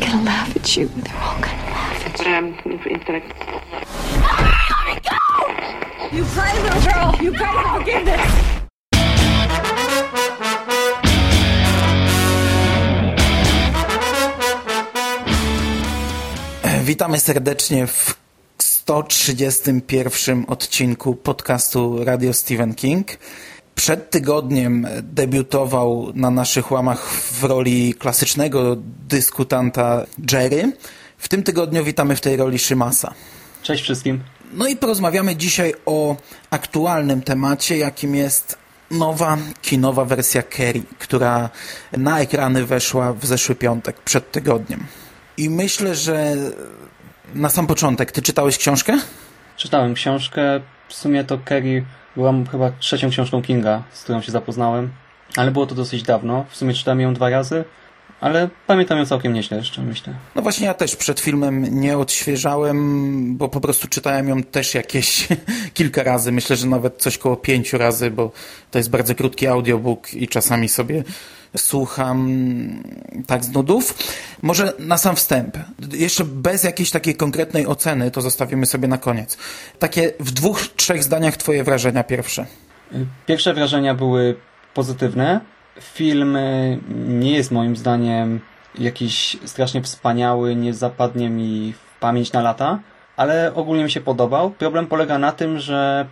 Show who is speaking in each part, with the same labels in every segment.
Speaker 1: gonna laugh at you. They're all gonna laugh at
Speaker 2: But um, instead
Speaker 1: you. You cry, little girl. You for forgiveness.
Speaker 3: Witamy serdecznie w 131 odcinku podcastu Radio Stephen King. Przed tygodniem debiutował na naszych łamach w roli klasycznego dyskutanta Jerry. W tym tygodniu witamy w tej roli Szymasa.
Speaker 4: Cześć wszystkim.
Speaker 3: No i porozmawiamy dzisiaj o aktualnym temacie, jakim jest nowa kinowa wersja Kerry, która na ekrany weszła w zeszły piątek, przed tygodniem. I myślę, że na sam początek, ty czytałeś książkę?
Speaker 4: Czytałem książkę. W sumie to Kerry była chyba trzecią książką Kinga, z którą się zapoznałem. Ale było to dosyć dawno. W sumie czytałem ją dwa razy, ale pamiętam ją całkiem nieźle jeszcze, myślę.
Speaker 3: No właśnie ja też przed filmem nie odświeżałem, bo po prostu czytałem ją też jakieś kilka razy. Myślę, że nawet coś koło pięciu razy, bo to jest bardzo krótki audiobook i czasami sobie słucham tak z nudów. Może na sam wstęp, jeszcze bez jakiejś takiej konkretnej oceny, to zostawimy sobie na koniec. Takie w dwóch, trzech zdaniach twoje wrażenia pierwsze.
Speaker 4: Pierwsze wrażenia były pozytywne. Film nie jest moim zdaniem jakiś strasznie wspaniały, nie zapadnie mi w pamięć na lata, ale ogólnie mi się podobał. Problem polega na tym, że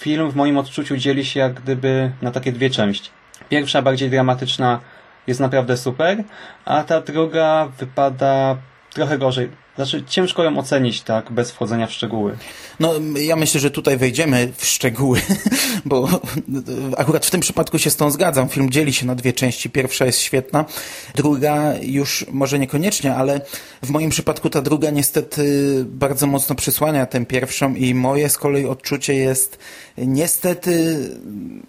Speaker 4: film w moim odczuciu dzieli się jak gdyby na takie dwie części. Pierwsza, bardziej dramatyczna, jest naprawdę super, a ta druga wypada trochę gorzej. Znaczy, ciężko ją ocenić tak, bez wchodzenia w szczegóły.
Speaker 3: No, ja myślę, że tutaj wejdziemy w szczegóły, bo akurat w tym przypadku się z tą zgadzam. Film dzieli się na dwie części. Pierwsza jest świetna, druga już może niekoniecznie, ale w moim przypadku ta druga niestety bardzo mocno przysłania tę pierwszą i moje z kolei odczucie jest niestety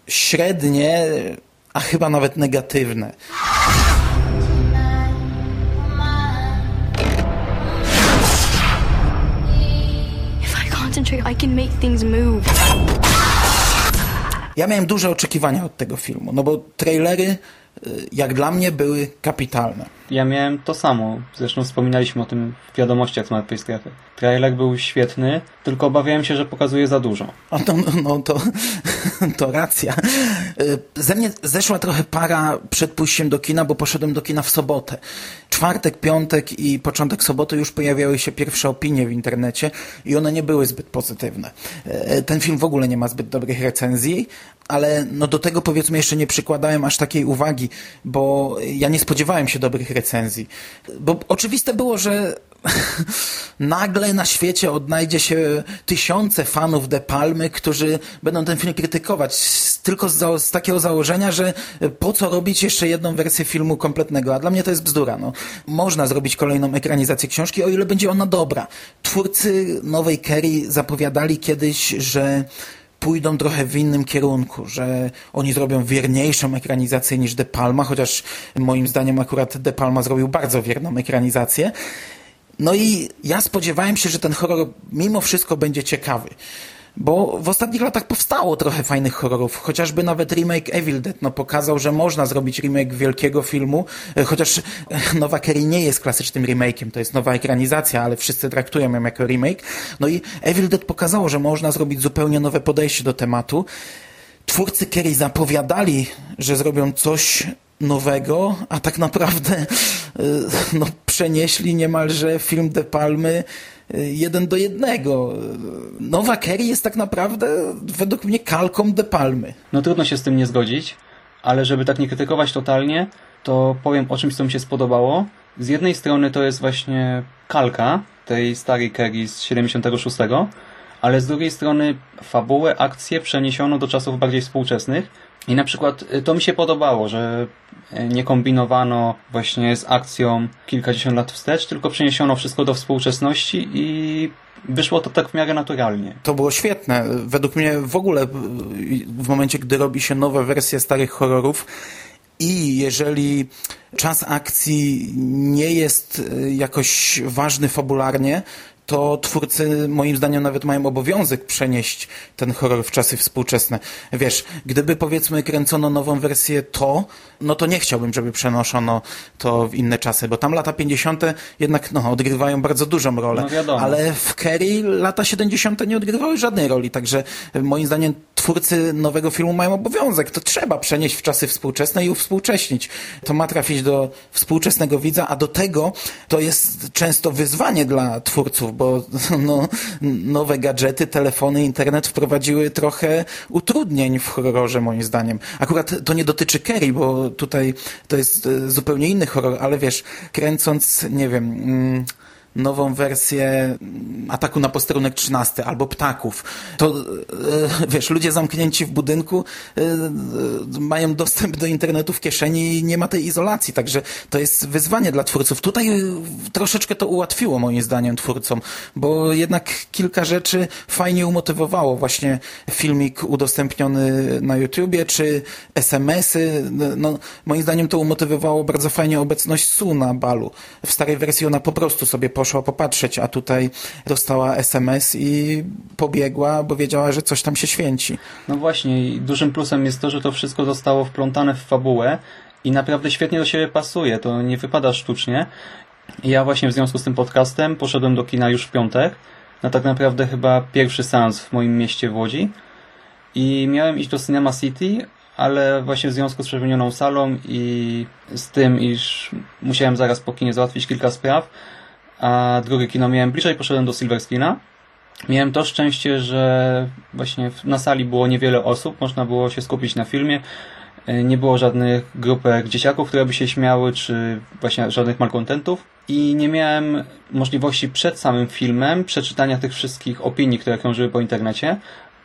Speaker 3: średnie, a chyba nawet negatywne. Ja miałem duże oczekiwania od tego filmu, no bo trailery jak dla mnie były kapitalne.
Speaker 4: Ja miałem to samo. Zresztą wspominaliśmy o tym w wiadomościach z Martwej Strefy. Trailer był świetny, tylko obawiałem się, że pokazuje za dużo.
Speaker 3: O, no, no, no to, to racja. Ze mnie zeszła trochę para przed pójściem do kina, bo poszedłem do kina w sobotę. Czwartek, piątek i początek soboty już pojawiały się pierwsze opinie w internecie i one nie były zbyt pozytywne. Ten film w ogóle nie ma zbyt dobrych recenzji, ale no do tego powiedzmy jeszcze nie przykładałem aż takiej uwagi, bo ja nie spodziewałem się dobrych recenzji. Bo oczywiste było, że nagle na świecie odnajdzie się tysiące fanów De Palmy, którzy będą ten film krytykować tylko z, z, takiego założenia, że po co robić jeszcze jedną wersję filmu kompletnego, a dla mnie to jest bzdura. No. Można zrobić kolejną ekranizację książki, o ile będzie ona dobra. Twórcy nowej Kerry zapowiadali kiedyś, że pójdą trochę w innym kierunku, że oni zrobią wierniejszą ekranizację niż De Palma, chociaż moim zdaniem akurat De Palma zrobił bardzo wierną ekranizację. No i ja spodziewałem się, że ten horror mimo wszystko będzie ciekawy. Bo w ostatnich latach powstało trochę fajnych horrorów, chociażby nawet remake Evil Dead no, pokazał, że można zrobić remake wielkiego filmu, chociaż Nowa Kerry nie jest klasycznym remake'iem, to jest nowa ekranizacja, ale wszyscy traktują ją jako remake. No i Evil Dead pokazało, że można zrobić zupełnie nowe podejście do tematu. Twórcy Kerry zapowiadali, że zrobią coś nowego, a tak naprawdę no, przenieśli niemalże film De Palmy jeden do jednego. Nowa Kerry jest tak naprawdę według mnie kalką De Palmy.
Speaker 4: No trudno się z tym nie zgodzić, ale żeby tak nie krytykować totalnie, to powiem o czymś, co mi się spodobało. Z jednej strony to jest właśnie kalka tej starej Kerry z 76, ale z drugiej strony fabułę, akcję przeniesiono do czasów bardziej współczesnych i na przykład to mi się podobało, że nie kombinowano właśnie z akcją kilkadziesiąt lat wstecz, tylko przeniesiono wszystko do współczesności i wyszło to tak w miarę naturalnie.
Speaker 3: To było świetne. Według mnie w ogóle w momencie, gdy robi się nowe wersje starych horrorów i jeżeli czas akcji nie jest jakoś ważny fabularnie, to twórcy moim zdaniem nawet mają obowiązek przenieść ten horror w czasy współczesne. Wiesz, gdyby powiedzmy kręcono nową wersję to, no to nie chciałbym, żeby przenoszono to w inne czasy, bo tam lata 50. jednak no, odgrywają bardzo dużą rolę.
Speaker 4: No wiadomo.
Speaker 3: Ale w Kerry lata 70. nie odgrywały żadnej roli, także moim zdaniem twórcy nowego filmu mają obowiązek. To trzeba przenieść w czasy współczesne i uwspółcześnić. To ma trafić do współczesnego widza, a do tego to jest często wyzwanie dla twórców, bo no, nowe gadżety, telefony, internet wprowadziły trochę utrudnień w horrorze moim zdaniem. Akurat to nie dotyczy Kerry, bo tutaj to jest e, zupełnie inny horror, ale wiesz, kręcąc, nie wiem... Mm, nową wersję ataku na posterunek 13 albo ptaków, to e, wiesz, ludzie zamknięci w budynku e, mają dostęp do internetu w kieszeni i nie ma tej izolacji, także to jest wyzwanie dla twórców. Tutaj e, troszeczkę to ułatwiło moim zdaniem twórcom, bo jednak kilka rzeczy fajnie umotywowało. Właśnie filmik udostępniony na YouTubie, czy SMS-y. No, moim zdaniem to umotywowało bardzo fajnie obecność Su na balu. W starej wersji ona po prostu sobie poszła poszła popatrzeć, a tutaj dostała SMS i pobiegła, bo wiedziała, że coś tam się święci.
Speaker 4: No właśnie i dużym plusem jest to, że to wszystko zostało wplątane w fabułę i naprawdę świetnie do siebie pasuje, to nie wypada sztucznie. Ja właśnie w związku z tym podcastem poszedłem do kina już w piątek, na tak naprawdę chyba pierwszy seans w moim mieście w Łodzi i miałem iść do Cinema City, ale właśnie w związku z przepełnioną salą i z tym, iż musiałem zaraz po kinie załatwić kilka spraw, a drugie kino miałem bliżej, poszedłem do Silver Screena. Miałem to szczęście, że właśnie na sali było niewiele osób, można było się skupić na filmie. E, nie było żadnych grupek dzieciaków, które by się śmiały, czy właśnie żadnych malkontentów. I nie miałem możliwości przed samym filmem przeczytania tych wszystkich opinii, które krążyły po internecie.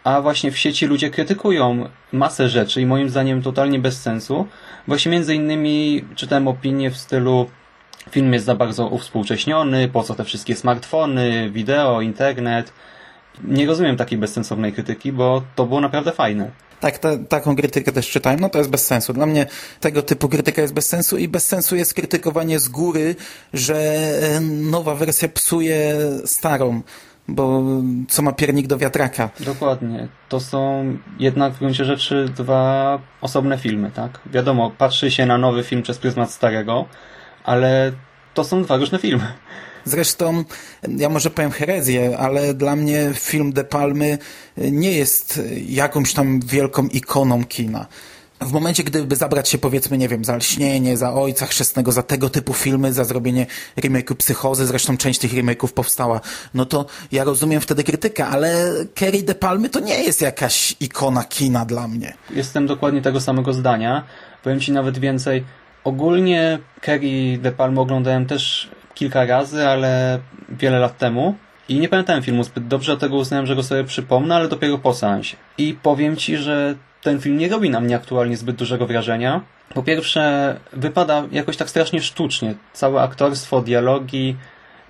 Speaker 4: A właśnie w sieci ludzie krytykują masę rzeczy i moim zdaniem totalnie bez sensu. Właśnie między innymi czytałem opinie w stylu Film jest za bardzo uwspółcześniony, po co te wszystkie smartfony, wideo, internet. Nie rozumiem takiej bezsensownej krytyki, bo to było naprawdę fajne.
Speaker 3: Tak, ta, taką krytykę też czytałem, no to jest bez sensu. Dla mnie tego typu krytyka jest bez sensu i bez sensu jest krytykowanie z góry, że e, nowa wersja psuje starą, bo co ma piernik do wiatraka.
Speaker 4: Dokładnie. To są jednak w gruncie rzeczy dwa osobne filmy, tak? Wiadomo, patrzy się na nowy film przez pryzmat starego, ale to są dwa różne filmy.
Speaker 3: Zresztą, ja może powiem herezję, ale dla mnie film De Palmy nie jest jakąś tam wielką ikoną kina. W momencie, gdyby zabrać się powiedzmy, nie wiem, za Lśnienie, za Ojca Chrzestnego, za tego typu filmy, za zrobienie remake'u Psychozy, zresztą część tych remake'ów powstała, no to ja rozumiem wtedy krytykę, ale Kerry De Palmy to nie jest jakaś ikona kina dla mnie.
Speaker 4: Jestem dokładnie tego samego zdania. Powiem Ci nawet więcej, Ogólnie Kerry De Palma oglądałem też kilka razy, ale wiele lat temu. I nie pamiętałem filmu zbyt dobrze, dlatego uznałem, że go sobie przypomnę, ale dopiero po seansie. I powiem Ci, że ten film nie robi na mnie aktualnie zbyt dużego wrażenia. Po pierwsze, wypada jakoś tak strasznie sztucznie. Całe aktorstwo, dialogi.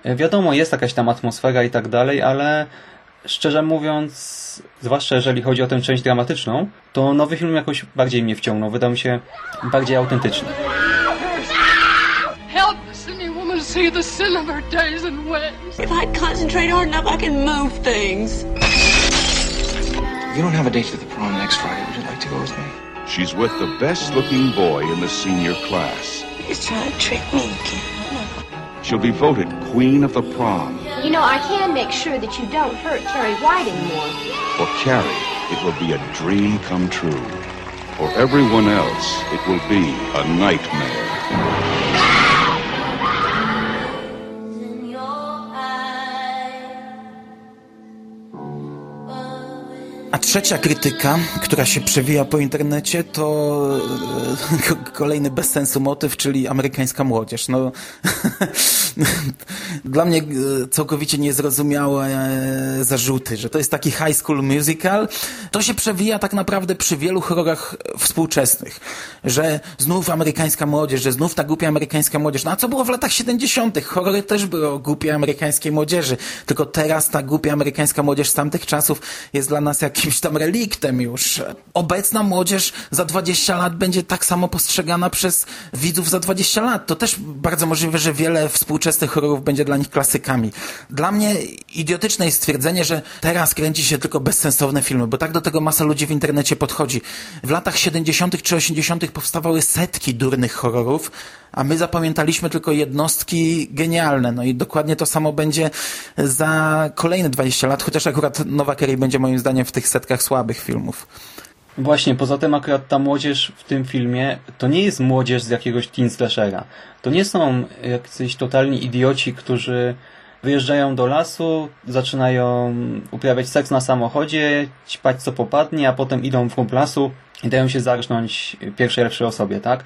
Speaker 4: Wiadomo, jest jakaś tam atmosfera i tak dalej, ale szczerze mówiąc, zwłaszcza jeżeli chodzi o tę część dramatyczną, to nowy film jakoś bardziej mnie wciągnął. Wydał mi się bardziej autentyczny. see the sin of her days and ways. If I concentrate hard enough, I can move things.
Speaker 2: You don't have a date to the prom next Friday. Would you like to go with me?
Speaker 5: She's with the best looking boy in the senior class.
Speaker 6: He's trying to trick me again.
Speaker 5: She'll be voted queen of the prom.
Speaker 7: You know, I can make sure that you don't hurt Carrie White anymore.
Speaker 5: For Carrie, it will be a dream come true. For everyone else, it will be a nightmare.
Speaker 3: A trzecia krytyka, która się przewija po internecie, to e, kolejny bez sensu motyw, czyli amerykańska młodzież. No, dla mnie e, całkowicie niezrozumiałe e, zarzuty, że to jest taki high school musical. To się przewija tak naprawdę przy wielu horrorach współczesnych, że znów amerykańska młodzież, że znów ta głupia amerykańska młodzież. No a co było w latach 70. Horrory też były o głupiej amerykańskiej młodzieży, tylko teraz ta głupia amerykańska młodzież z tamtych czasów jest dla nas jakimś tam reliktem już. Obecna młodzież za 20 lat będzie tak samo postrzegana przez widzów za 20 lat. To też bardzo możliwe, że wiele współczesnych horrorów będzie dla nich klasykami. Dla mnie idiotyczne jest stwierdzenie, że teraz kręci się tylko bezsensowne filmy, bo tak do tego masa ludzi w internecie podchodzi. W latach 70. czy 80. powstawały setki durnych horrorów, a my zapamiętaliśmy tylko jednostki genialne. No i dokładnie to samo będzie za kolejne 20 lat, chociaż akurat Nowa Kerry będzie moim zdaniem w tych setkach słabych filmów.
Speaker 4: Właśnie, poza tym akurat ta młodzież w tym filmie to nie jest młodzież z jakiegoś teen slashera. To nie są jacyś totalni idioci, którzy wyjeżdżają do lasu, zaczynają uprawiać seks na samochodzie, ćpać co popadnie, a potem idą w głąb lasu i dają się zarżnąć pierwszej lepszej osobie, tak?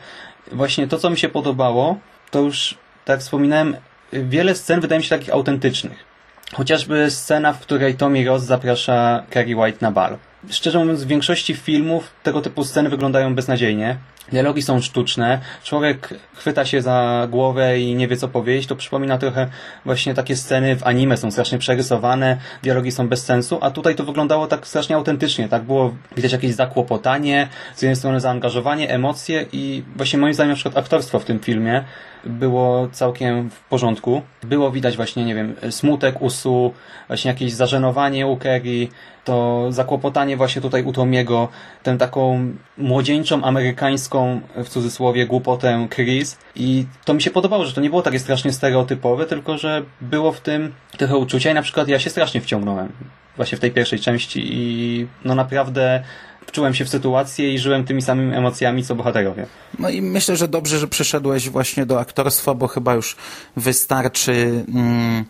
Speaker 4: Właśnie to, co mi się podobało, to już, tak wspominałem, wiele scen wydaje mi się takich autentycznych. Chociażby scena, w której Tommy Ross zaprasza Carrie White na bal. Szczerze mówiąc, w większości filmów tego typu sceny wyglądają beznadziejnie. Dialogi są sztuczne, człowiek chwyta się za głowę i nie wie co powiedzieć, to przypomina trochę właśnie takie sceny w anime, są strasznie przerysowane, dialogi są bez sensu, a tutaj to wyglądało tak strasznie autentycznie, tak było widać jakieś zakłopotanie, z jednej strony zaangażowanie, emocje i właśnie moim zdaniem na przykład aktorstwo w tym filmie było całkiem w porządku. Było widać właśnie, nie wiem, smutek u Su, właśnie jakieś zażenowanie u Kerry, to zakłopotanie właśnie tutaj u Tomiego, tę taką młodzieńczą, amerykańską, w cudzysłowie, głupotę Chris i to mi się podobało, że to nie było takie strasznie stereotypowe, tylko że było w tym trochę uczucia i na przykład ja się strasznie wciągnąłem właśnie w tej pierwszej części i no naprawdę wczułem się w sytuację i żyłem tymi samymi emocjami, co bohaterowie.
Speaker 3: No i myślę, że dobrze, że przeszedłeś właśnie do aktorstwa, bo chyba już wystarczy mm,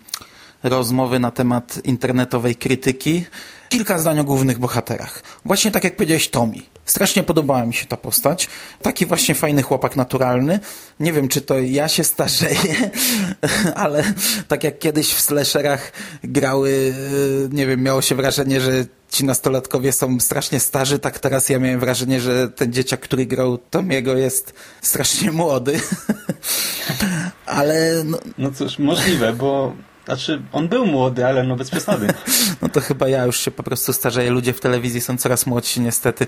Speaker 3: rozmowy na temat internetowej krytyki. Kilka zdań o głównych bohaterach. Właśnie tak jak powiedziałeś Tommy. Strasznie podobała mi się ta postać. Taki właśnie fajny chłopak naturalny. Nie wiem, czy to ja się starzeję, ale tak jak kiedyś w slasherach grały, y, nie wiem, miało się wrażenie, że ci nastolatkowie są strasznie starzy, tak teraz ja miałem wrażenie, że ten dzieciak, który grał Tomiego jest strasznie młody. ale...
Speaker 4: No... no cóż, możliwe, bo znaczy, on był młody, ale no bez przesady.
Speaker 3: No to chyba ja już się po prostu starzeję. Ludzie w telewizji są coraz młodsi niestety.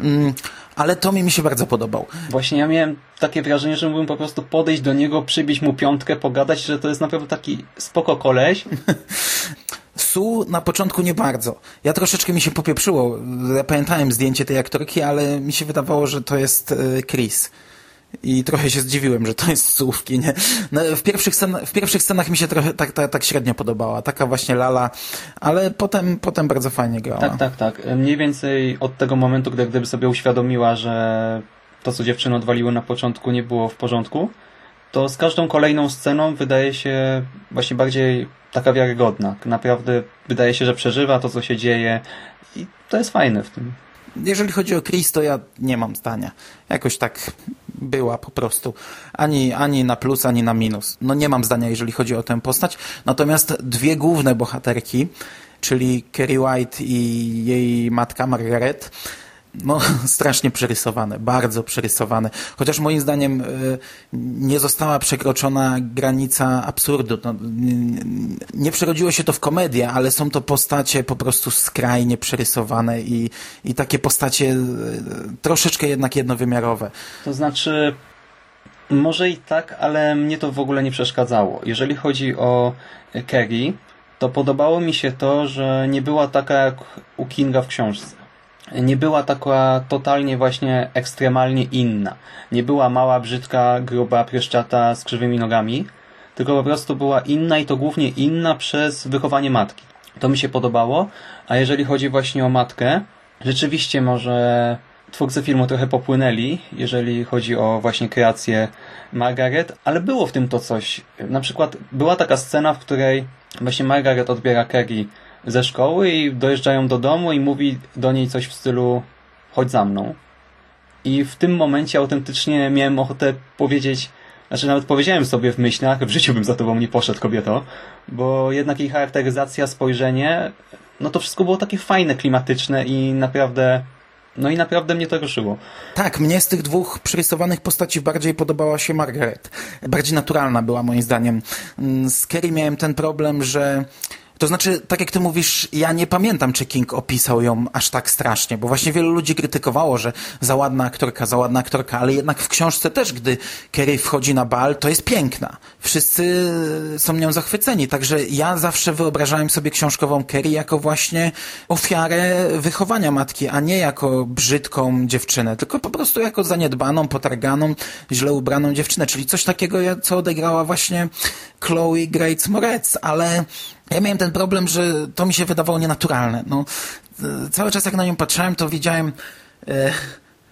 Speaker 3: Mm, ale to mi się bardzo podobał.
Speaker 4: Właśnie ja miałem takie wrażenie, że mógłbym po prostu podejść do niego, przybić mu piątkę, pogadać, że to jest naprawdę taki spoko koleś.
Speaker 3: Su na początku nie bardzo. Ja troszeczkę mi się popieprzyło. Ja pamiętałem zdjęcie tej aktorki, ale mi się wydawało, że to jest e, Chris. I trochę się zdziwiłem, że to jest słówki, nie? No, w, pierwszych scen, w pierwszych scenach mi się trochę tak, tak, tak średnio podobała. Taka właśnie lala, ale potem, potem bardzo fajnie grała.
Speaker 4: Tak, tak, tak. Mniej więcej od tego momentu, gdy, gdyby sobie uświadomiła, że to, co dziewczyny odwaliły na początku, nie było w porządku, to z każdą kolejną sceną wydaje się właśnie bardziej taka wiarygodna. Naprawdę wydaje się, że przeżywa to, co się dzieje i to jest fajne w tym.
Speaker 3: Jeżeli chodzi o Chris, to ja nie mam zdania. Jakoś tak była po prostu. Ani, ani na plus, ani na minus. No nie mam zdania, jeżeli chodzi o tę postać. Natomiast dwie główne bohaterki, czyli Kerry White i jej matka Margaret, no, strasznie przerysowane, bardzo przerysowane. Chociaż moim zdaniem y, nie została przekroczona granica absurdu. No, nie przerodziło się to w komedię, ale są to postacie po prostu skrajnie przerysowane i, i takie postacie y, troszeczkę jednak jednowymiarowe.
Speaker 4: To znaczy, może i tak, ale mnie to w ogóle nie przeszkadzało. Jeżeli chodzi o Kerry, to podobało mi się to, że nie była taka jak u Kinga w książce nie była taka totalnie właśnie ekstremalnie inna. Nie była mała, brzydka, gruba, pryszczata z krzywymi nogami, tylko po prostu była inna i to głównie inna przez wychowanie matki. To mi się podobało, a jeżeli chodzi właśnie o matkę, rzeczywiście może twórcy filmu trochę popłynęli, jeżeli chodzi o właśnie kreację Margaret, ale było w tym to coś. Na przykład była taka scena, w której właśnie Margaret odbiera Kerry ze szkoły i dojeżdżają do domu i mówi do niej coś w stylu chodź za mną. I w tym momencie autentycznie miałem ochotę powiedzieć, znaczy nawet powiedziałem sobie w myślach, w życiu bym za tobą nie poszedł, kobieto, bo jednak jej charakteryzacja, spojrzenie, no to wszystko było takie fajne, klimatyczne i naprawdę no i naprawdę mnie to ruszyło.
Speaker 3: Tak, mnie z tych dwóch przyrysowanych postaci bardziej podobała się Margaret. Bardziej naturalna była moim zdaniem. Z Kerry miałem ten problem, że To znaczy, tak jak ty mówisz, ja nie pamiętam, czy King opisał ją aż tak strasznie, bo właśnie wielu ludzi krytykowało, że za ładna aktorka, za ładna aktorka, ale jednak w książce też, gdy Kerry wchodzi na bal, to jest piękna. Wszyscy są nią zachwyceni, także ja zawsze wyobrażałem sobie książkową Kerry jako właśnie ofiarę wychowania matki, a nie jako brzydką dziewczynę, tylko po prostu jako zaniedbaną, potarganą, źle ubraną dziewczynę, czyli coś takiego, co odegrała właśnie Chloe Grace Moretz, ale ja miałem ten problem, że to mi się wydawało nienaturalne. No, cały czas jak na nią patrzyłem, to widziałem... E,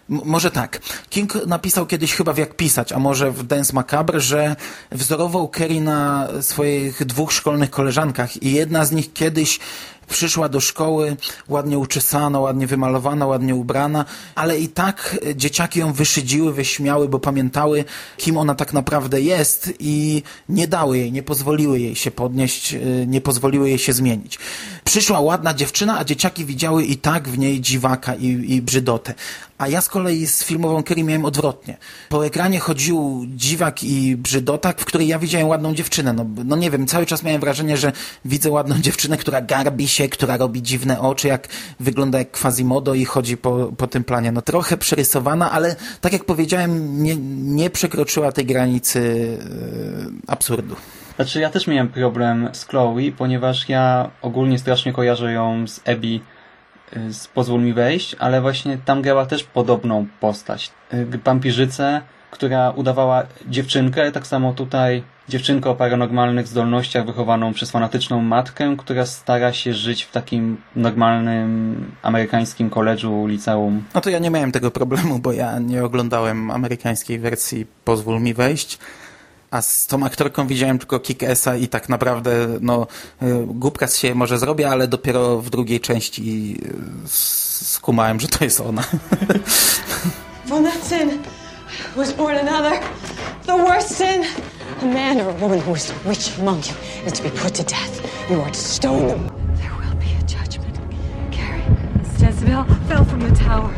Speaker 3: może tak. King napisał kiedyś chyba w Jak pisać, a może w Dance Macabre, że wzorował Kerry na swoich dwóch szkolnych koleżankach i jedna z nich kiedyś przyszła do szkoły ładnie uczesana, ładnie wymalowana, ładnie ubrana, ale i tak dzieciaki ją wyszydziły, wyśmiały, bo pamiętały, kim ona tak naprawdę jest i nie dały jej, nie pozwoliły jej się podnieść, y, nie pozwoliły jej się zmienić. Przyszła ładna dziewczyna, a dzieciaki widziały i tak w niej dziwaka i, i brzydotę. A ja z kolei z filmową Kerry miałem odwrotnie. Po ekranie chodził dziwak i brzydotak, w której ja widziałem ładną dziewczynę. No, no nie wiem, cały czas miałem wrażenie, że widzę ładną dziewczynę, która garbi się, która robi dziwne oczy, jak wygląda jak Quasimodo i chodzi po, po tym planie. No trochę przerysowana, ale tak jak powiedziałem, nie, nie przekroczyła tej granicy yy, absurdu.
Speaker 4: Znaczy ja też miałem problem z Chloe, ponieważ ja ogólnie strasznie kojarzę ją z Abby z Pozwól mi wejść, ale właśnie tam grała też podobną postać. Y, wampirzycę, która udawała dziewczynkę, tak samo tutaj dziewczynkę o paranormalnych zdolnościach wychowaną przez fanatyczną matkę, która stara się żyć w takim normalnym amerykańskim koledżu, liceum.
Speaker 3: No to ja nie miałem tego problemu, bo ja nie oglądałem amerykańskiej wersji Pozwól mi wejść. A z tą aktorką widziałem tylko Kick-Essa i tak naprawdę no, y, głupka z siebie może zrobię, ale dopiero w drugiej części y, skumałem, że to jest ona.
Speaker 8: From that sin was born another, the worst sin. A man or a woman who is a witch among you is to be put to death. You are to stone them.
Speaker 1: There will be a judgment, Carrie. Jezebel fell from the tower.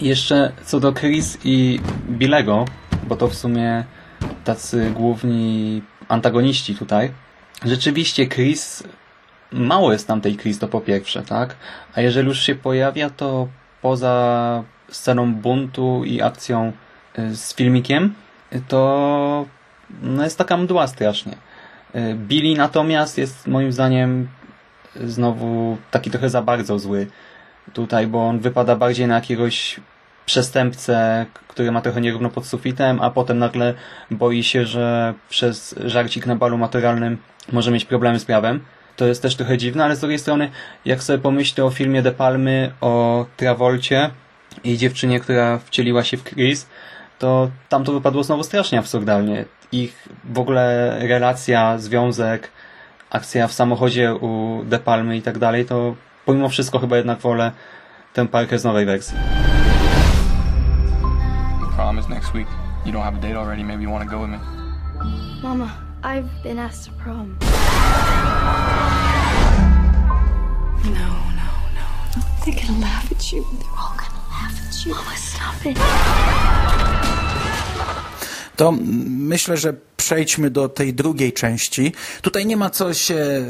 Speaker 4: Jeszcze co do Chris i Billego, bo to w sumie tacy główni antagoniści tutaj. Rzeczywiście Chris, mało jest tam tej Chris, to po pierwsze, tak? A jeżeli już się pojawia, to poza sceną buntu i akcją y, z filmikiem, to no jest taka mdła strasznie. Y, Billy natomiast jest moim zdaniem znowu taki trochę za bardzo zły tutaj, bo on wypada bardziej na jakiegoś przestępcę, który ma trochę nierówno pod sufitem, a potem nagle boi się, że przez żarcik na balu maturalnym może mieć problemy z prawem. To jest też trochę dziwne, ale z drugiej strony, jak sobie pomyślę o filmie De Palmy, o Travolcie i dziewczynie, która wcieliła się w Chris, to tam to wypadło znowu strasznie absurdalnie. Ich w ogóle relacja, związek, akcja w samochodzie u De Palmy i tak dalej, to pomimo wszystko chyba jednak wolę tę parkę z nowej wersji.
Speaker 2: Prom is next week. You don't have a date already. Maybe you want to go with me.
Speaker 1: Mama, I've been asked to prom.
Speaker 8: No, no, no. They're gonna laugh at you.
Speaker 1: They're all gonna laugh at you. Mama, stop it.
Speaker 3: To myślę, że przejdźmy do tej drugiej części. Tutaj nie ma co się e,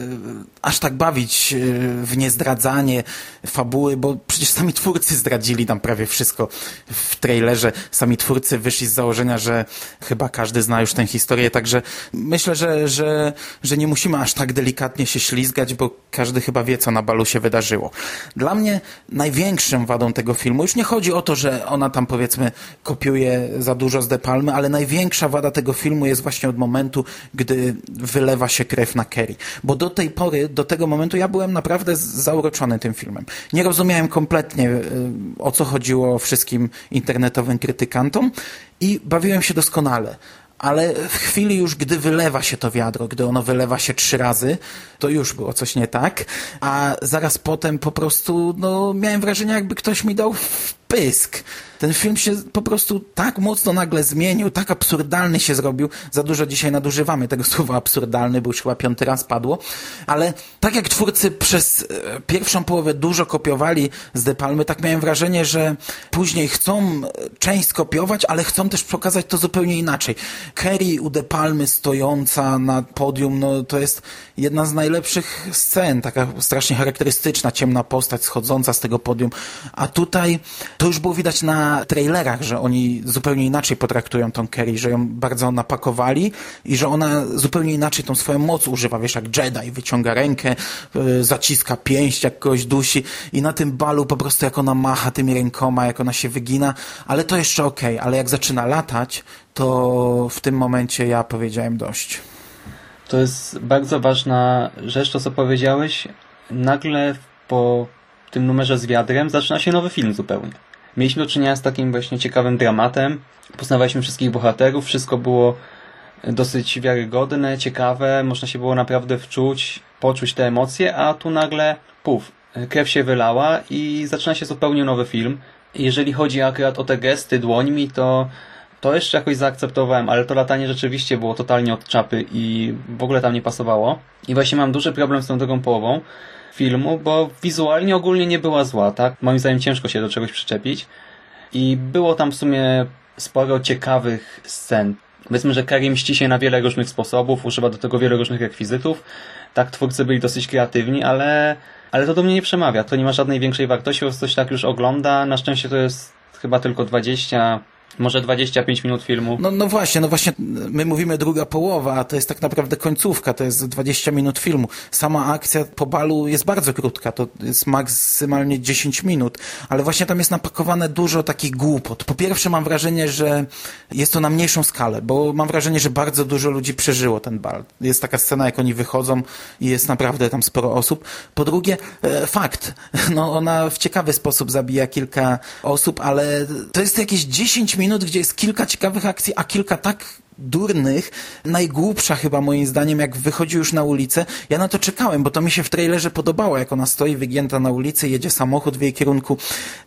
Speaker 3: aż tak bawić e, w niezdradzanie fabuły, bo przecież sami twórcy zdradzili tam prawie wszystko w trailerze. Sami twórcy wyszli z założenia, że chyba każdy zna już tę historię, także myślę, że, że, że nie musimy aż tak delikatnie się ślizgać, bo każdy chyba wie, co na balu się wydarzyło. Dla mnie największym wadą tego filmu, już nie chodzi o to, że ona tam powiedzmy kopiuje za dużo z De Palmy, ale największa wada tego filmu jest właśnie od momentu, gdy wylewa się krew na Kerry. Bo do tej pory, do tego momentu ja byłem naprawdę zauroczony tym filmem. Nie rozumiałem kompletnie y, o co chodziło wszystkim internetowym krytykantom i bawiłem się doskonale ale w chwili już, gdy wylewa się to wiadro, gdy ono wylewa się trzy razy, to już było coś nie tak, a zaraz potem po prostu no, miałem wrażenie, jakby ktoś mi dał pysk. Ten film się po prostu tak mocno nagle zmienił, tak absurdalny się zrobił. Za dużo dzisiaj nadużywamy tego słowa absurdalny, bo już chyba piąty raz padło. Ale tak jak twórcy przez e, pierwszą połowę dużo kopiowali z De Palmy, tak miałem wrażenie, że później chcą część skopiować, ale chcą też pokazać to zupełnie inaczej. Kerry u De Palmy stojąca na podium, no to jest jedna z najlepszych scen, taka strasznie charakterystyczna, ciemna postać schodząca z tego podium. A tutaj to już było widać na trailerach, że oni zupełnie inaczej potraktują tą Kerry, że ją bardzo napakowali i że ona zupełnie inaczej tą swoją moc używa, wiesz, jak Jedi, wyciąga rękę, yy, zaciska pięść, jak kogoś dusi i na tym balu po prostu jak ona macha tymi rękoma, jak ona się wygina, ale to jeszcze okej, okay. ale jak zaczyna latać, to w tym momencie ja powiedziałem dość.
Speaker 4: To jest bardzo ważna rzecz, to co powiedziałeś. Nagle po tym numerze z wiadrem zaczyna się nowy film zupełnie. Mieliśmy do czynienia z takim właśnie ciekawym dramatem. Poznawaliśmy wszystkich bohaterów, wszystko było dosyć wiarygodne, ciekawe, można się było naprawdę wczuć, poczuć te emocje, a tu nagle, puf, krew się wylała i zaczyna się zupełnie nowy film. Jeżeli chodzi akurat o te gesty dłońmi, to to jeszcze jakoś zaakceptowałem, ale to latanie rzeczywiście było totalnie od czapy i w ogóle tam nie pasowało. I właśnie mam duży problem z tą drugą połową filmu, bo wizualnie ogólnie nie była zła, tak? Moim zdaniem ciężko się do czegoś przyczepić. I było tam w sumie sporo ciekawych scen. Powiedzmy, że Karim mści się na wiele różnych sposobów, używa do tego wiele różnych rekwizytów. Tak, twórcy byli dosyć kreatywni, ale, ale to do mnie nie przemawia. To nie ma żadnej większej wartości, bo coś tak już ogląda. Na szczęście to jest chyba tylko 20 może 25 minut filmu.
Speaker 3: No, no właśnie, no właśnie, my mówimy druga połowa, a to jest tak naprawdę końcówka, to jest 20 minut filmu. Sama akcja po balu jest bardzo krótka, to jest maksymalnie 10 minut, ale właśnie tam jest napakowane dużo takich głupot. Po pierwsze mam wrażenie, że jest to na mniejszą skalę, bo mam wrażenie, że bardzo dużo ludzi przeżyło ten bal. Jest taka scena, jak oni wychodzą i jest naprawdę tam sporo osób. Po drugie, e, fakt, no ona w ciekawy sposób zabija kilka osób, ale to jest jakieś 10 minut, gdzie jest kilka ciekawych akcji, a kilka tak durnych, najgłupsza chyba moim zdaniem, jak wychodzi już na ulicę. Ja na to czekałem, bo to mi się w trailerze podobało, jak ona stoi wygięta na ulicy, jedzie samochód w jej kierunku.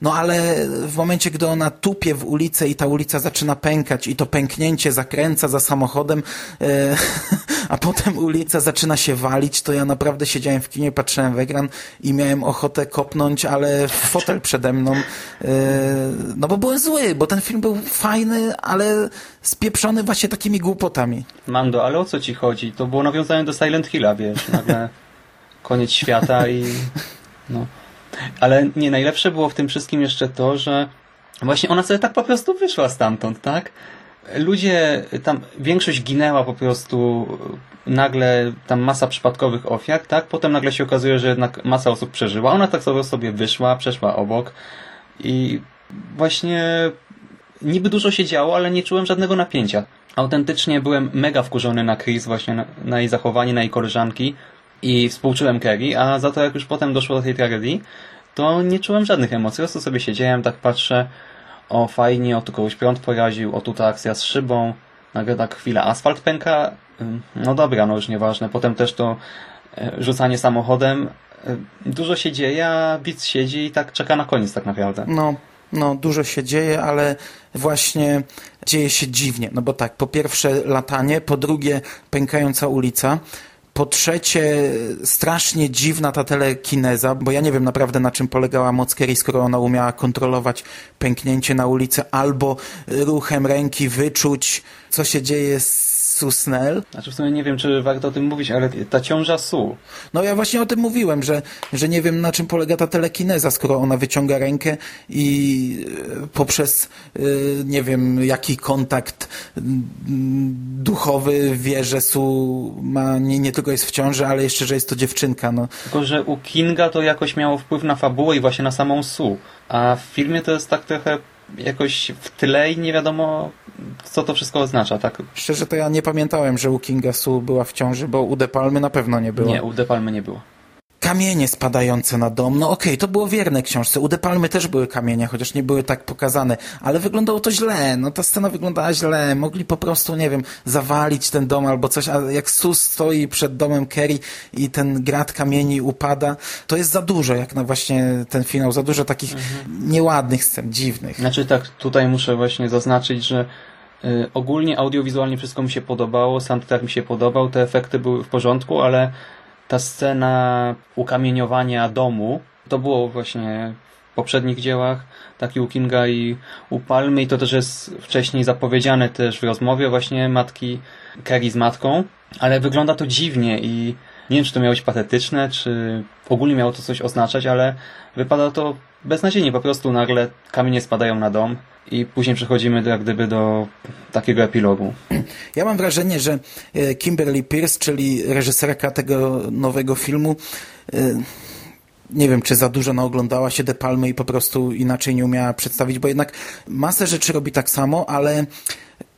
Speaker 3: No ale w momencie, gdy ona tupie w ulicę i ta ulica zaczyna pękać i to pęknięcie zakręca za samochodem, e, a potem ulica zaczyna się walić, to ja naprawdę siedziałem w kinie, patrzyłem w ekran i miałem ochotę kopnąć, ale w fotel przede mną. E, no bo byłem zły, bo ten film był fajny, ale spieprzony właśnie takimi głupotami.
Speaker 4: Mando, ale o co ci chodzi? To było nawiązanie do Silent Hilla, wiesz, nagle koniec świata i no. Ale nie, najlepsze było w tym wszystkim jeszcze to, że właśnie ona sobie tak po prostu wyszła stamtąd, tak? Ludzie, tam większość ginęła po prostu, nagle tam masa przypadkowych ofiar, tak? Potem nagle się okazuje, że jednak masa osób przeżyła. Ona tak sobie wyszła, przeszła obok i właśnie niby dużo się działo, ale nie czułem żadnego napięcia. Autentycznie byłem mega wkurzony na Chris, właśnie na, na jej zachowanie, na jej koleżanki i współczułem Kerry, a za to jak już potem doszło do tej tragedii, to nie czułem żadnych emocji. Po prostu sobie siedziałem, tak patrzę, o fajnie, o tu kogoś prąd poraził, o tu ta akcja z szybą, nagle tak chwilę asfalt pęka, no dobra, no już nieważne. Potem też to e, rzucanie samochodem, e, dużo się dzieje, a Beats siedzi i tak czeka na koniec tak naprawdę.
Speaker 3: No, no dużo się dzieje, ale właśnie dzieje się dziwnie. No bo tak, po pierwsze latanie, po drugie pękająca ulica, po trzecie, strasznie dziwna ta telekineza, bo ja nie wiem naprawdę na czym polegała moc Kerry, skoro ona umiała kontrolować pęknięcie na ulicy albo ruchem ręki wyczuć, co się dzieje z Susnell.
Speaker 4: Znaczy w sumie nie wiem, czy warto o tym mówić, ale ta ciąża Su.
Speaker 3: No ja właśnie o tym mówiłem, że, że nie wiem na czym polega ta telekineza, skoro ona wyciąga rękę i e, poprzez e, nie wiem jaki kontakt duchowy wie, że Su ma, nie, nie tylko jest w ciąży, ale jeszcze, że jest to dziewczynka. No.
Speaker 4: Tylko, że u Kinga to jakoś miało wpływ na fabułę i właśnie na samą Su. A w filmie to jest tak trochę jakoś w tle i nie wiadomo, co to wszystko oznacza, tak?
Speaker 3: Szczerze to ja nie pamiętałem, że u Kinga Su była w ciąży, bo u De Palmy na pewno nie było.
Speaker 4: Nie, u De Palmy nie było.
Speaker 3: Kamienie spadające na dom. No okej, okay, to było wierne książce. U De Palmy też były kamienie, chociaż nie były tak pokazane, ale wyglądało to źle. No ta scena wyglądała źle. Mogli po prostu, nie wiem, zawalić ten dom albo coś, a jak Sus stoi przed domem Kerry i ten grat kamieni upada, to jest za dużo, jak na właśnie ten finał, za dużo takich mhm. nieładnych scen, dziwnych.
Speaker 4: Znaczy tak, tutaj muszę właśnie zaznaczyć, że y, ogólnie audiowizualnie wszystko mi się podobało, soundtrack mi się podobał, te efekty były w porządku, ale ta scena ukamieniowania domu, to było właśnie w poprzednich dziełach, tak i u Kinga i u Palmy i to też jest wcześniej zapowiedziane też w rozmowie właśnie matki Kerry z matką, ale wygląda to dziwnie i nie wiem, czy to miało być patetyczne, czy ogólnie miało to coś oznaczać, ale wypada to beznadziejnie. Po prostu nagle kamienie spadają na dom i później przechodzimy jak gdyby do takiego epilogu.
Speaker 3: Ja mam wrażenie, że e, Kimberly Pierce, czyli reżyserka tego nowego filmu, e, nie wiem, czy za dużo naoglądała się De Palmy i po prostu inaczej nie umiała przedstawić, bo jednak masę rzeczy robi tak samo, ale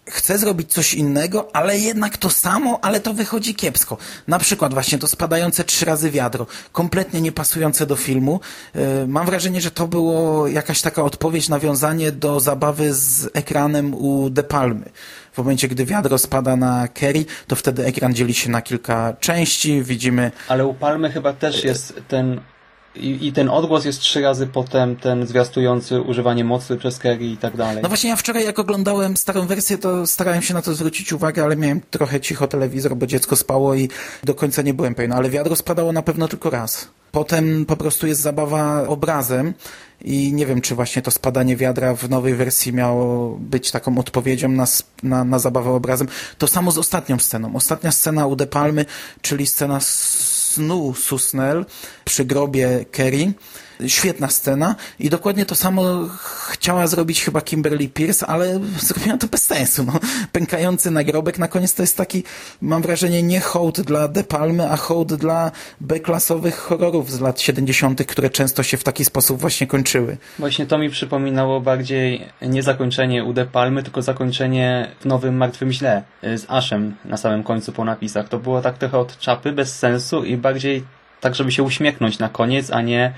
Speaker 3: chce zrobić coś innego, ale jednak to samo, ale to wychodzi kiepsko. Na przykład właśnie to spadające trzy razy wiadro, kompletnie niepasujące do filmu. E, mam wrażenie, że to było jakaś taka odpowiedź, nawiązanie do zabawy z ekranem u De Palmy. W momencie, gdy wiadro spada na Kerry, to wtedy ekran dzieli się na kilka części, widzimy...
Speaker 4: Ale u Palmy chyba też jest ten i, I, ten odgłos jest trzy razy potem ten zwiastujący używanie mocy przez Kerry i tak dalej.
Speaker 3: No właśnie ja wczoraj jak oglądałem starą wersję, to starałem się na to zwrócić uwagę, ale miałem trochę cicho telewizor, bo dziecko spało i do końca nie byłem pewien, ale wiadro spadało na pewno tylko raz. Potem po prostu jest zabawa obrazem i nie wiem, czy właśnie to spadanie wiadra w nowej wersji miało być taką odpowiedzią na, na, na zabawę obrazem. To samo z ostatnią sceną. Ostatnia scena u De Palmy, czyli scena z snu Susnel przy grobie Kerry. Świetna scena i dokładnie to samo chciała zrobić chyba Kimberly Pierce, ale zrobiła to bez sensu. No. Pękający nagrobek na koniec to jest taki, mam wrażenie, nie hołd dla De Palmy, a hołd dla B-klasowych horrorów z lat 70., które często się w taki sposób właśnie kończyły.
Speaker 4: Właśnie to mi przypominało bardziej nie zakończenie u De Palmy, tylko zakończenie w Nowym Martwym Źle z Ashem na samym końcu po napisach. To było tak trochę od czapy, bez sensu i bardziej tak, żeby się uśmiechnąć na koniec, a nie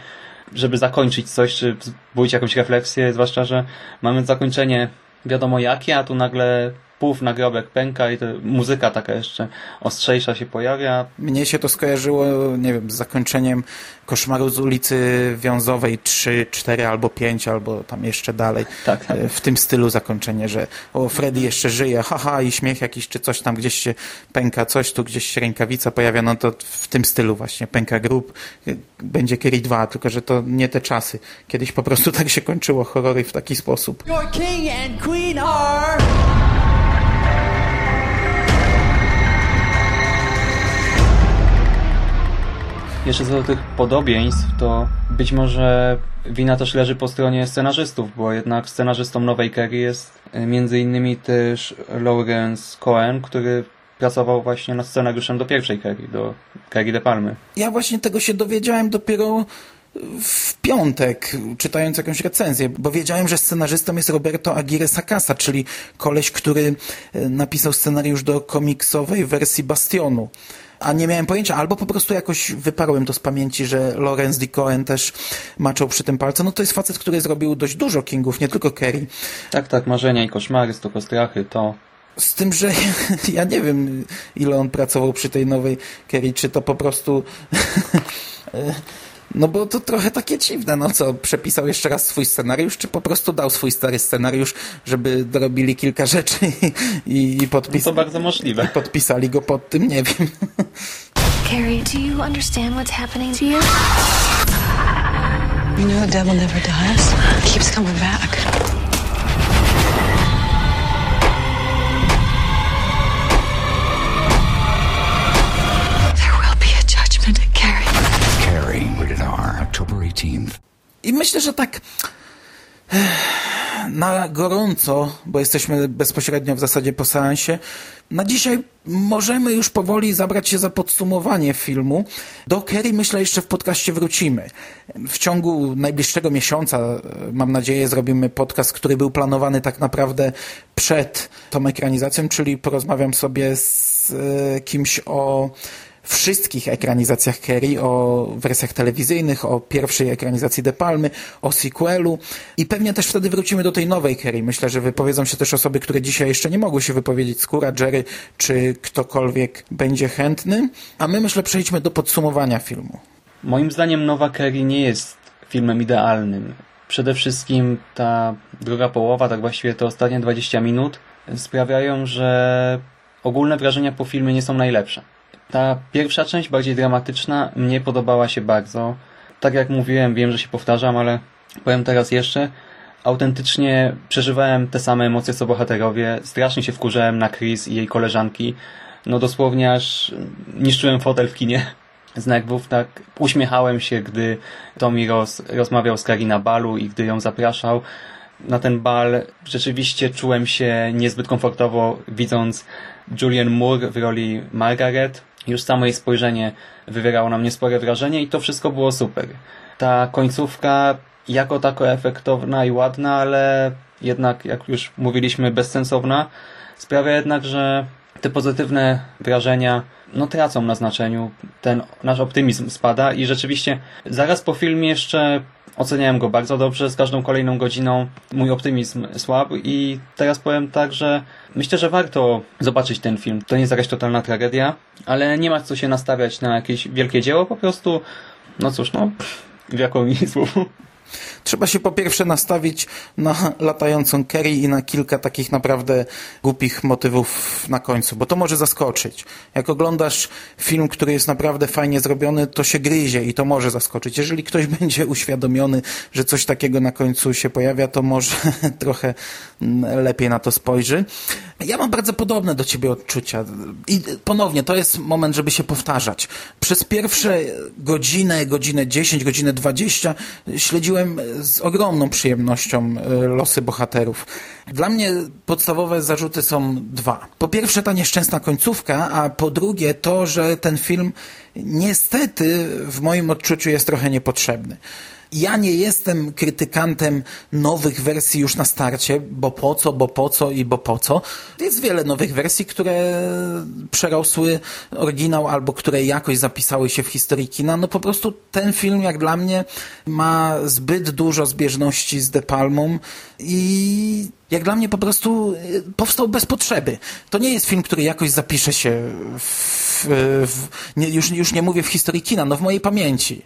Speaker 4: żeby zakończyć coś, czy wzbudzić jakąś refleksję, zwłaszcza, że mamy zakończenie wiadomo jakie, a tu nagle puf, nagrobek pęka i to muzyka taka jeszcze ostrzejsza się pojawia.
Speaker 3: Mnie się to skojarzyło, nie wiem, z zakończeniem Koszmaru z ulicy Wiązowej 3, 4 albo 5, albo tam jeszcze dalej.
Speaker 4: Tak, tak.
Speaker 3: W tym stylu zakończenie, że o, Freddy jeszcze żyje, haha, i śmiech jakiś, czy coś tam gdzieś się pęka, coś tu gdzieś się rękawica pojawia, no to w tym stylu właśnie, pęka grób, będzie Kerry 2, tylko że to nie te czasy. Kiedyś po prostu tak się kończyło horrory w taki sposób. Your king and queen are...
Speaker 4: Jeszcze co do tych podobieństw, to być może wina też leży po stronie scenarzystów, bo jednak scenarzystą nowej Kerry jest e, między innymi też Lawrence Cohen, który pracował właśnie nad scenariuszem do pierwszej Kerry, do Kerry de Palmy.
Speaker 3: Ja właśnie tego się dowiedziałem dopiero w piątek, czytając jakąś recenzję, bo wiedziałem, że scenarzystą jest Roberto Aguirre Sacasa, czyli koleś, który e, napisał scenariusz do komiksowej wersji Bastionu a nie miałem pojęcia, albo po prostu jakoś wyparłem to z pamięci, że Lorenz D. Cohen też maczał przy tym palce. No to jest facet, który zrobił dość dużo Kingów, nie tylko Kerry.
Speaker 4: Tak, tak, marzenia i koszmary, stokostrachy, to...
Speaker 3: Z tym, że ja nie wiem, ile on pracował przy tej nowej Kerry, czy to po prostu... No bo to trochę takie dziwne, no co, przepisał jeszcze raz swój scenariusz, czy po prostu dał swój stary scenariusz, żeby dorobili kilka rzeczy i, i podpisali.
Speaker 4: No to bardzo możliwe. I
Speaker 3: podpisali go pod tym, nie wiem. Carrie, do you understand what's happening to you?
Speaker 8: You know the devil never dies. He keeps coming back.
Speaker 3: I myślę, że tak na gorąco, bo jesteśmy bezpośrednio w zasadzie po seansie, na dzisiaj możemy już powoli zabrać się za podsumowanie filmu. Do Kerry myślę jeszcze w podcaście wrócimy. W ciągu najbliższego miesiąca, mam nadzieję, zrobimy podcast, który był planowany tak naprawdę przed tą ekranizacją, czyli porozmawiam sobie z e, kimś o wszystkich ekranizacjach Kerry, o wersjach telewizyjnych, o pierwszej ekranizacji De Palmy, o sequelu i pewnie też wtedy wrócimy do tej nowej Kerry. Myślę, że wypowiedzą się też osoby, które dzisiaj jeszcze nie mogły się wypowiedzieć, Skóra, Jerry, czy ktokolwiek będzie chętny. A my myślę przejdźmy do podsumowania filmu.
Speaker 4: Moim zdaniem Nowa Kerry nie jest filmem idealnym. Przede wszystkim ta druga połowa, tak właściwie te ostatnie 20 minut sprawiają, że ogólne wrażenia po filmie nie są najlepsze. Ta pierwsza część, bardziej dramatyczna, mnie podobała się bardzo. Tak jak mówiłem, wiem, że się powtarzam, ale powiem teraz jeszcze. Autentycznie przeżywałem te same emocje co bohaterowie. Strasznie się wkurzałem na Chris i jej koleżanki. No dosłownie aż niszczyłem fotel w kinie z nerwów. Tak uśmiechałem się, gdy Tommy Ross rozmawiał z Kari na balu i gdy ją zapraszał na ten bal. Rzeczywiście czułem się niezbyt komfortowo widząc Julian Moore w roli Margaret. Już samo jej spojrzenie wywierało na mnie spore wrażenie i to wszystko było super. Ta końcówka jako tako efektowna i ładna, ale jednak, jak już mówiliśmy, bezsensowna, sprawia jednak, że te pozytywne wrażenia no tracą na znaczeniu, ten nasz optymizm spada i rzeczywiście zaraz po filmie jeszcze oceniałem go bardzo dobrze, z każdą kolejną godziną mój optymizm słabł i teraz powiem tak, że myślę, że warto zobaczyć ten film. To nie jest jakaś totalna tragedia, ale nie ma co się nastawiać na jakieś wielkie dzieło, po prostu no cóż, no w jaką słów.
Speaker 3: Trzeba się po pierwsze nastawić na latającą Kerry i na kilka takich naprawdę głupich motywów na końcu, bo to może zaskoczyć. Jak oglądasz film, który jest naprawdę fajnie zrobiony, to się gryzie i to może zaskoczyć. Jeżeli ktoś będzie uświadomiony, że coś takiego na końcu się pojawia, to może trochę lepiej na to spojrzy. Ja mam bardzo podobne do ciebie odczucia. I ponownie, to jest moment, żeby się powtarzać. Przez pierwsze godzinę, godzinę 10, godzinę 20 śledziłem z ogromną przyjemnością e, losy bohaterów. Dla mnie podstawowe zarzuty są dwa. Po pierwsze ta nieszczęsna końcówka, a po drugie to, że ten film niestety w moim odczuciu jest trochę niepotrzebny. Ja nie jestem krytykantem nowych wersji już na starcie, bo po co, bo po co i bo po co. Jest wiele nowych wersji, które przerosły oryginał albo które jakoś zapisały się w historii kina. No po prostu ten film, jak dla mnie, ma zbyt dużo zbieżności z De Palmą i jak dla mnie po prostu powstał bez potrzeby. To nie jest film, który jakoś zapisze się w, w, nie, już, już nie mówię w historii kina, no w mojej pamięci.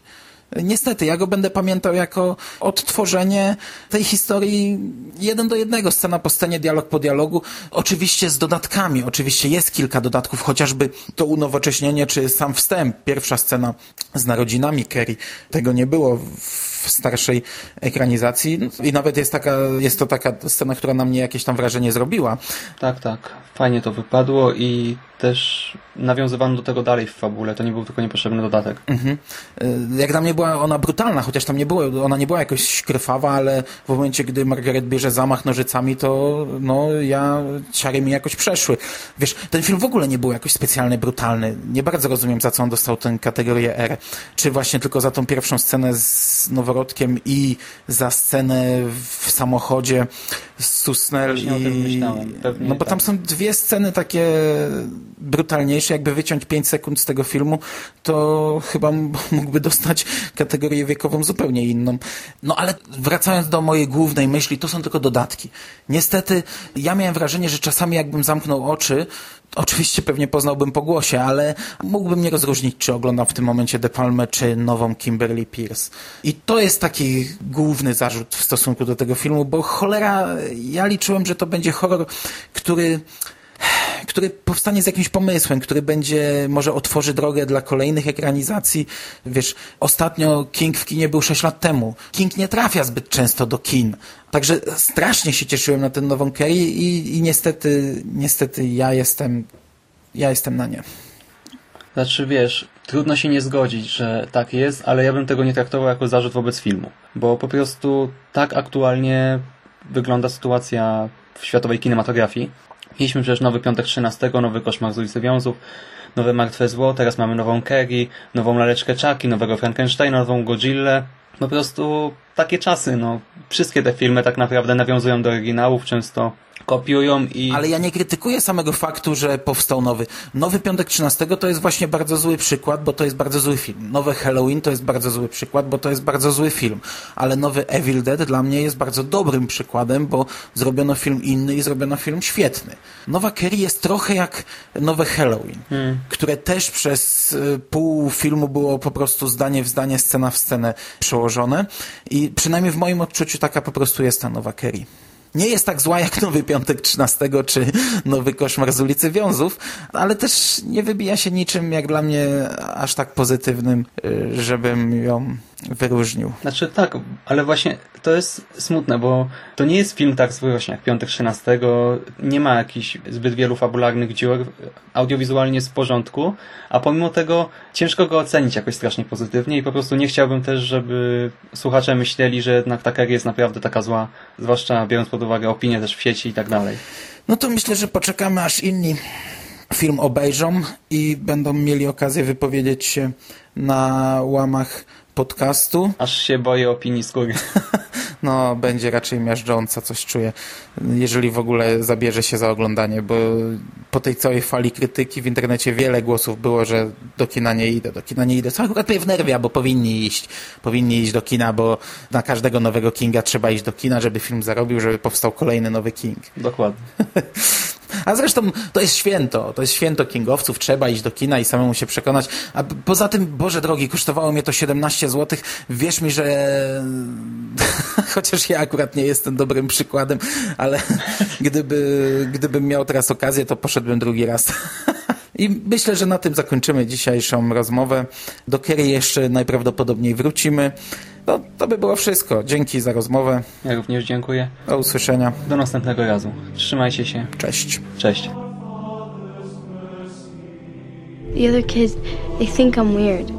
Speaker 3: Niestety, ja go będę pamiętał jako odtworzenie tej historii jeden do jednego, scena po scenie, dialog po dialogu. Oczywiście z dodatkami, oczywiście jest kilka dodatków, chociażby to unowocześnienie, czy sam wstęp, pierwsza scena z narodzinami Kerry. Tego nie było w starszej ekranizacji i nawet jest taka, jest to taka scena, która na mnie jakieś tam wrażenie zrobiła.
Speaker 4: Tak, tak. Fajnie to wypadło i też nawiązywano do tego dalej w fabule. To nie był tylko niepotrzebny dodatek.
Speaker 3: Mhm. Jak dla mnie była ona brutalna, chociaż tam nie było, ona nie była jakoś krwawa, ale w momencie, gdy Margaret bierze zamach nożycami, to no ja, ciary mi jakoś przeszły. Wiesz, ten film w ogóle nie był jakoś specjalnie brutalny. Nie bardzo rozumiem, za co on dostał tę kategorię R. Czy właśnie tylko za tą pierwszą scenę z noworodkiem i za scenę w samochodzie z Susnel
Speaker 4: i...
Speaker 3: no bo tam
Speaker 4: tak.
Speaker 3: są dwie sceny takie brutalniejsze, jakby wyciąć 5 sekund z tego filmu, to chyba mógłby dostać kategorię wiekową zupełnie inną. No ale wracając do mojej głównej myśli, to są tylko dodatki. Niestety, ja miałem wrażenie, że czasami jakbym zamknął oczy, Oczywiście pewnie poznałbym po głosie, ale mógłbym nie rozróżnić, czy oglądam w tym momencie De Palmę, czy nową Kimberly Pierce. I to jest taki główny zarzut w stosunku do tego filmu, bo cholera, ja liczyłem, że to będzie horror, który który powstanie z jakimś pomysłem, który będzie, może otworzy drogę dla kolejnych ekranizacji. Wiesz, ostatnio King w kinie był 6 lat temu. King nie trafia zbyt często do kin. Także strasznie się cieszyłem na tę nową Kerry i, i niestety, niestety ja jestem, ja jestem na nie.
Speaker 4: Znaczy, wiesz, trudno się nie zgodzić, że tak jest, ale ja bym tego nie traktował jako zarzut wobec filmu. Bo po prostu tak aktualnie wygląda sytuacja w światowej kinematografii, Mieliśmy przecież nowy Piątek 13, nowy Koszmar z ulicy Wiązów, nowe Martwe Zło, teraz mamy nową Kerry, nową Laleczkę Czaki, nowego Frankensteina, nową Godzillę. Po prostu takie czasy, no. Wszystkie te filmy tak naprawdę nawiązują do oryginałów, często kopiują i...
Speaker 3: Ale ja nie krytykuję samego faktu, że powstał nowy. Nowy Piątek 13 to jest właśnie bardzo zły przykład, bo to jest bardzo zły film. Nowe Halloween to jest bardzo zły przykład, bo to jest bardzo zły film. Ale nowy Evil Dead dla mnie jest bardzo dobrym przykładem, bo zrobiono film inny i zrobiono film świetny. Nowa Kerry jest trochę jak nowe Halloween, które też przez y, pół filmu było po prostu zdanie w zdanie, scena w scenę przełożone i przynajmniej w moim odczuciu taka po prostu jest ta nowa Kerry. Nie jest tak zła jak Nowy Piątek 13 czy Nowy Koszmar z ulicy Wiązów, ale też nie wybija się niczym jak dla mnie aż tak pozytywnym, y, żebym ją wyróżnił.
Speaker 4: Znaczy tak, ale właśnie to jest smutne, bo to nie jest film tak zły właśnie jak Piątek 13, nie ma jakichś zbyt wielu fabularnych dziur, audiowizualnie jest w porządku, a pomimo tego ciężko go ocenić jakoś strasznie pozytywnie i po prostu nie chciałbym też, żeby słuchacze myśleli, że jednak ta seria jest naprawdę taka zła, zwłaszcza biorąc pod uwagę opinie też w sieci i tak dalej.
Speaker 3: No to myślę, że poczekamy aż inni film obejrzą i będą mieli okazję wypowiedzieć się na łamach podcastu.
Speaker 4: Aż się boję opinii skóry.
Speaker 3: No, będzie raczej miażdżąca, coś czuję, jeżeli w ogóle zabierze się za oglądanie, bo po tej całej fali krytyki w internecie wiele głosów było, że do kina nie idę, do kina nie idę, co akurat mnie wnerwia, bo powinni iść, powinni iść do kina, bo na każdego nowego Kinga trzeba iść do kina, żeby film zarobił, żeby powstał kolejny nowy King.
Speaker 4: Dokładnie.
Speaker 3: A zresztą to jest święto, to jest święto kingowców, trzeba iść do kina i samemu się przekonać. A poza tym, Boże drogi, kosztowało mnie to 17 zł. Wierz mi, że chociaż ja akurat nie jestem dobrym przykładem, ale gdyby, gdybym miał teraz okazję, to poszedłbym drugi raz. I myślę, że na tym zakończymy dzisiejszą rozmowę. Do Kerry jeszcze najprawdopodobniej wrócimy. No, to by było wszystko. Dzięki za rozmowę.
Speaker 4: Ja również dziękuję.
Speaker 3: Do usłyszenia.
Speaker 4: Do następnego razu. Trzymajcie się.
Speaker 3: Cześć.
Speaker 4: Cześć.
Speaker 7: The other kids, they think I'm weird.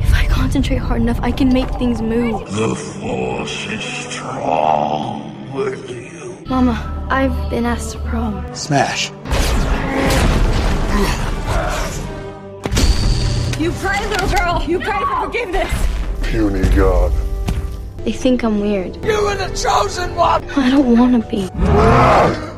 Speaker 7: If I concentrate hard enough, I can make things move.
Speaker 5: The Force is strong with you.
Speaker 7: Mama, I've been asked to prom.
Speaker 2: Smash.
Speaker 1: You pray, little girl. You pray for forgiveness.
Speaker 5: Puny God.
Speaker 7: They think I'm weird. You were the chosen one! I don't want to be. Ah!